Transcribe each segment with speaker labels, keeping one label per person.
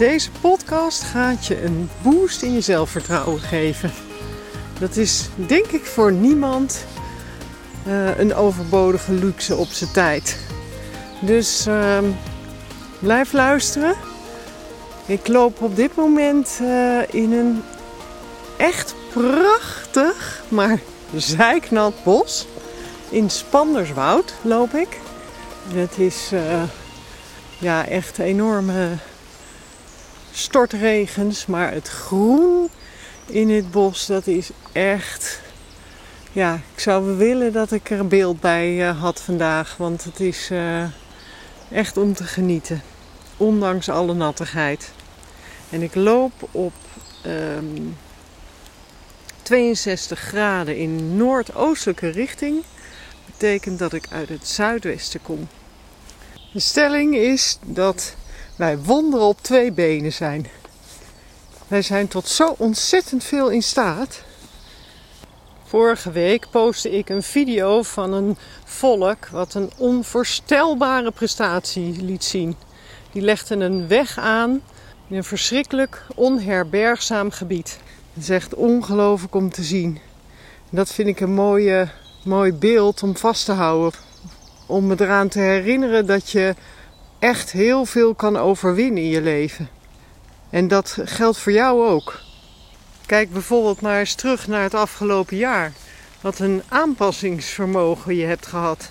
Speaker 1: Deze podcast gaat je een boost in je zelfvertrouwen geven. Dat is denk ik voor niemand uh, een overbodige luxe op zijn tijd. Dus uh, blijf luisteren. Ik loop op dit moment uh, in een echt prachtig, maar zijknat bos. In Spanderswoud loop ik. Het is uh, ja, echt enorme stortregens, maar het groen in het bos, dat is echt. Ja, ik zou willen dat ik er een beeld bij uh, had vandaag, want het is uh, echt om te genieten, ondanks alle nattigheid. En ik loop op um, 62 graden in noordoostelijke richting. Betekent dat ik uit het zuidwesten kom. De stelling is dat wij wonderen op twee benen zijn. Wij zijn tot zo ontzettend veel in staat. Vorige week postte ik een video van een volk wat een onvoorstelbare prestatie liet zien. Die legde een weg aan in een verschrikkelijk onherbergzaam gebied. Het is echt ongelooflijk om te zien. Dat vind ik een mooie, mooi beeld om vast te houden. Om me eraan te herinneren dat je echt heel veel kan overwinnen in je leven. En dat geldt voor jou ook. Kijk bijvoorbeeld maar eens terug naar het afgelopen jaar. Wat een aanpassingsvermogen je hebt gehad.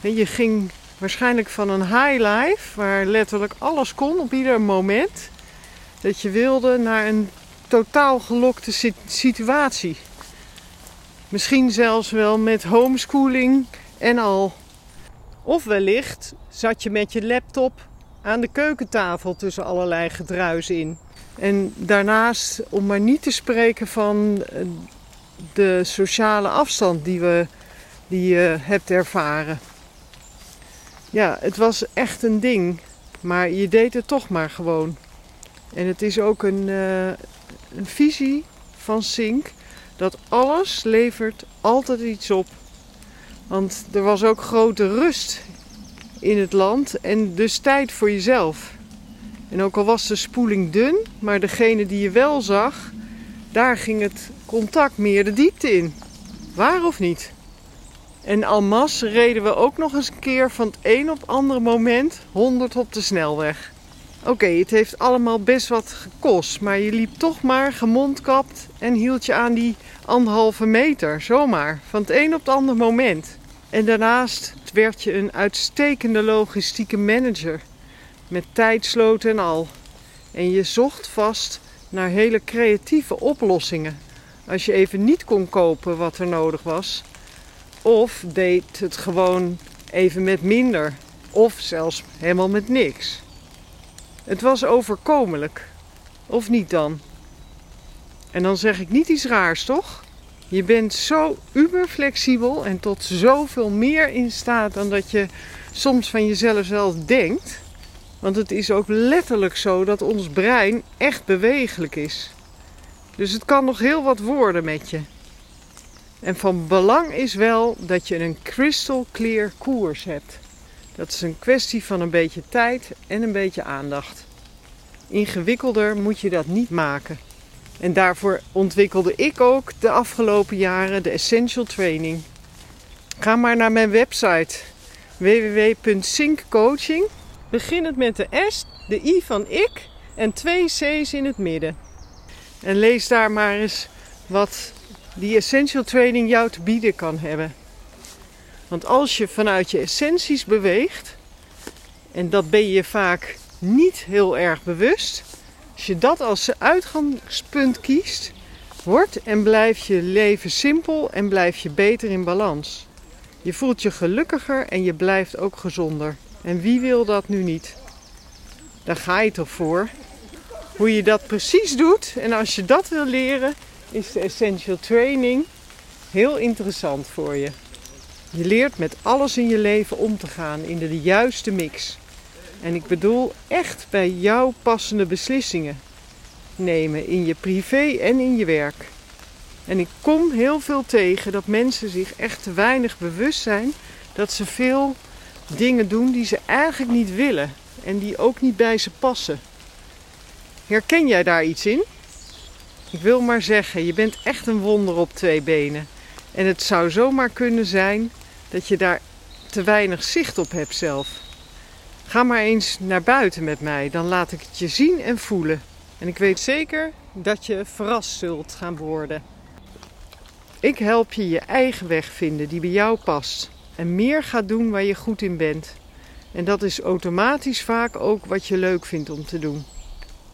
Speaker 1: En je ging waarschijnlijk van een high life, waar letterlijk alles kon op ieder moment, dat je wilde naar een totaal gelokte situatie. Misschien zelfs wel met homeschooling en al. Of wellicht zat je met je laptop aan de keukentafel tussen allerlei gedruis in. En daarnaast, om maar niet te spreken van eh, de sociale afstand die, we, die je hebt ervaren. Ja, het was echt een ding, maar je deed het toch maar gewoon. En het is ook een, uh, een visie van Sink dat alles levert altijd iets op. Want er was ook grote rust in het land en dus tijd voor jezelf. En ook al was de spoeling dun, maar degene die je wel zag, daar ging het contact meer de diepte in. Waar of niet? En almas reden we ook nog eens een keer van het een op het andere moment 100 op de snelweg. Oké, het heeft allemaal best wat gekost, maar je liep toch maar gemondkapt en hield je aan die anderhalve meter, zomaar, van het een op het andere moment. En daarnaast werd je een uitstekende logistieke manager met tijdsloten en al. En je zocht vast naar hele creatieve oplossingen als je even niet kon kopen wat er nodig was. Of deed het gewoon even met minder. Of zelfs helemaal met niks. Het was overkomelijk. Of niet dan? En dan zeg ik niet iets raars, toch? Je bent zo uber flexibel en tot zoveel meer in staat dan dat je soms van jezelf zelf denkt. Want het is ook letterlijk zo dat ons brein echt bewegelijk is. Dus het kan nog heel wat worden met je. En van belang is wel dat je een crystal clear koers hebt. Dat is een kwestie van een beetje tijd en een beetje aandacht. Ingewikkelder moet je dat niet maken. En daarvoor ontwikkelde ik ook de afgelopen jaren de Essential Training. Ga maar naar mijn website www.synccoaching. Begin het met de S, de I van ik en twee C's in het midden. En lees daar maar eens wat die Essential Training jou te bieden kan hebben. Want als je vanuit je essenties beweegt, en dat ben je vaak niet heel erg bewust, als je dat als uitgangspunt kiest, wordt en blijft je leven simpel en blijf je beter in balans. Je voelt je gelukkiger en je blijft ook gezonder. En wie wil dat nu niet? Daar ga je toch voor? Hoe je dat precies doet en als je dat wil leren, is de Essential Training heel interessant voor je. Je leert met alles in je leven om te gaan in de juiste mix. En ik bedoel echt bij jou passende beslissingen nemen in je privé en in je werk. En ik kom heel veel tegen dat mensen zich echt te weinig bewust zijn dat ze veel dingen doen die ze eigenlijk niet willen en die ook niet bij ze passen. Herken jij daar iets in? Ik wil maar zeggen, je bent echt een wonder op twee benen. En het zou zomaar kunnen zijn dat je daar te weinig zicht op hebt zelf. Ga maar eens naar buiten met mij, dan laat ik het je zien en voelen. En ik weet zeker dat je verrast zult gaan worden. Ik help je je eigen weg vinden die bij jou past. En meer gaat doen waar je goed in bent. En dat is automatisch vaak ook wat je leuk vindt om te doen.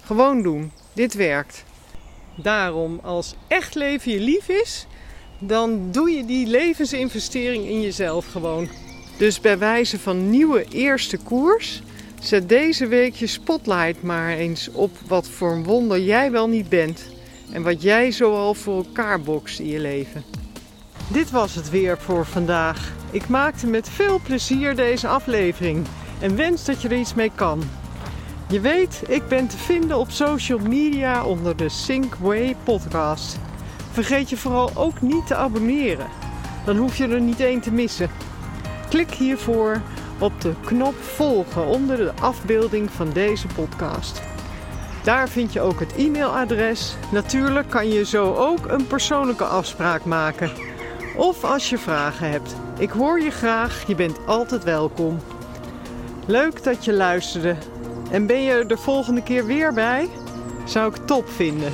Speaker 1: Gewoon doen. Dit werkt. Daarom, als echt leven je lief is, dan doe je die levensinvestering in jezelf gewoon. Dus bij wijze van nieuwe eerste koers, zet deze week je spotlight maar eens op wat voor een wonder jij wel niet bent. En wat jij zoal voor elkaar bokst in je leven. Dit was het weer voor vandaag. Ik maakte met veel plezier deze aflevering en wens dat je er iets mee kan. Je weet, ik ben te vinden op social media onder de Synkway podcast. Vergeet je vooral ook niet te abonneren. Dan hoef je er niet één te missen. Klik hiervoor op de knop volgen onder de afbeelding van deze podcast. Daar vind je ook het e-mailadres. Natuurlijk kan je zo ook een persoonlijke afspraak maken. Of als je vragen hebt. Ik hoor je graag, je bent altijd welkom. Leuk dat je luisterde. En ben je er de volgende keer weer bij? Zou ik top vinden.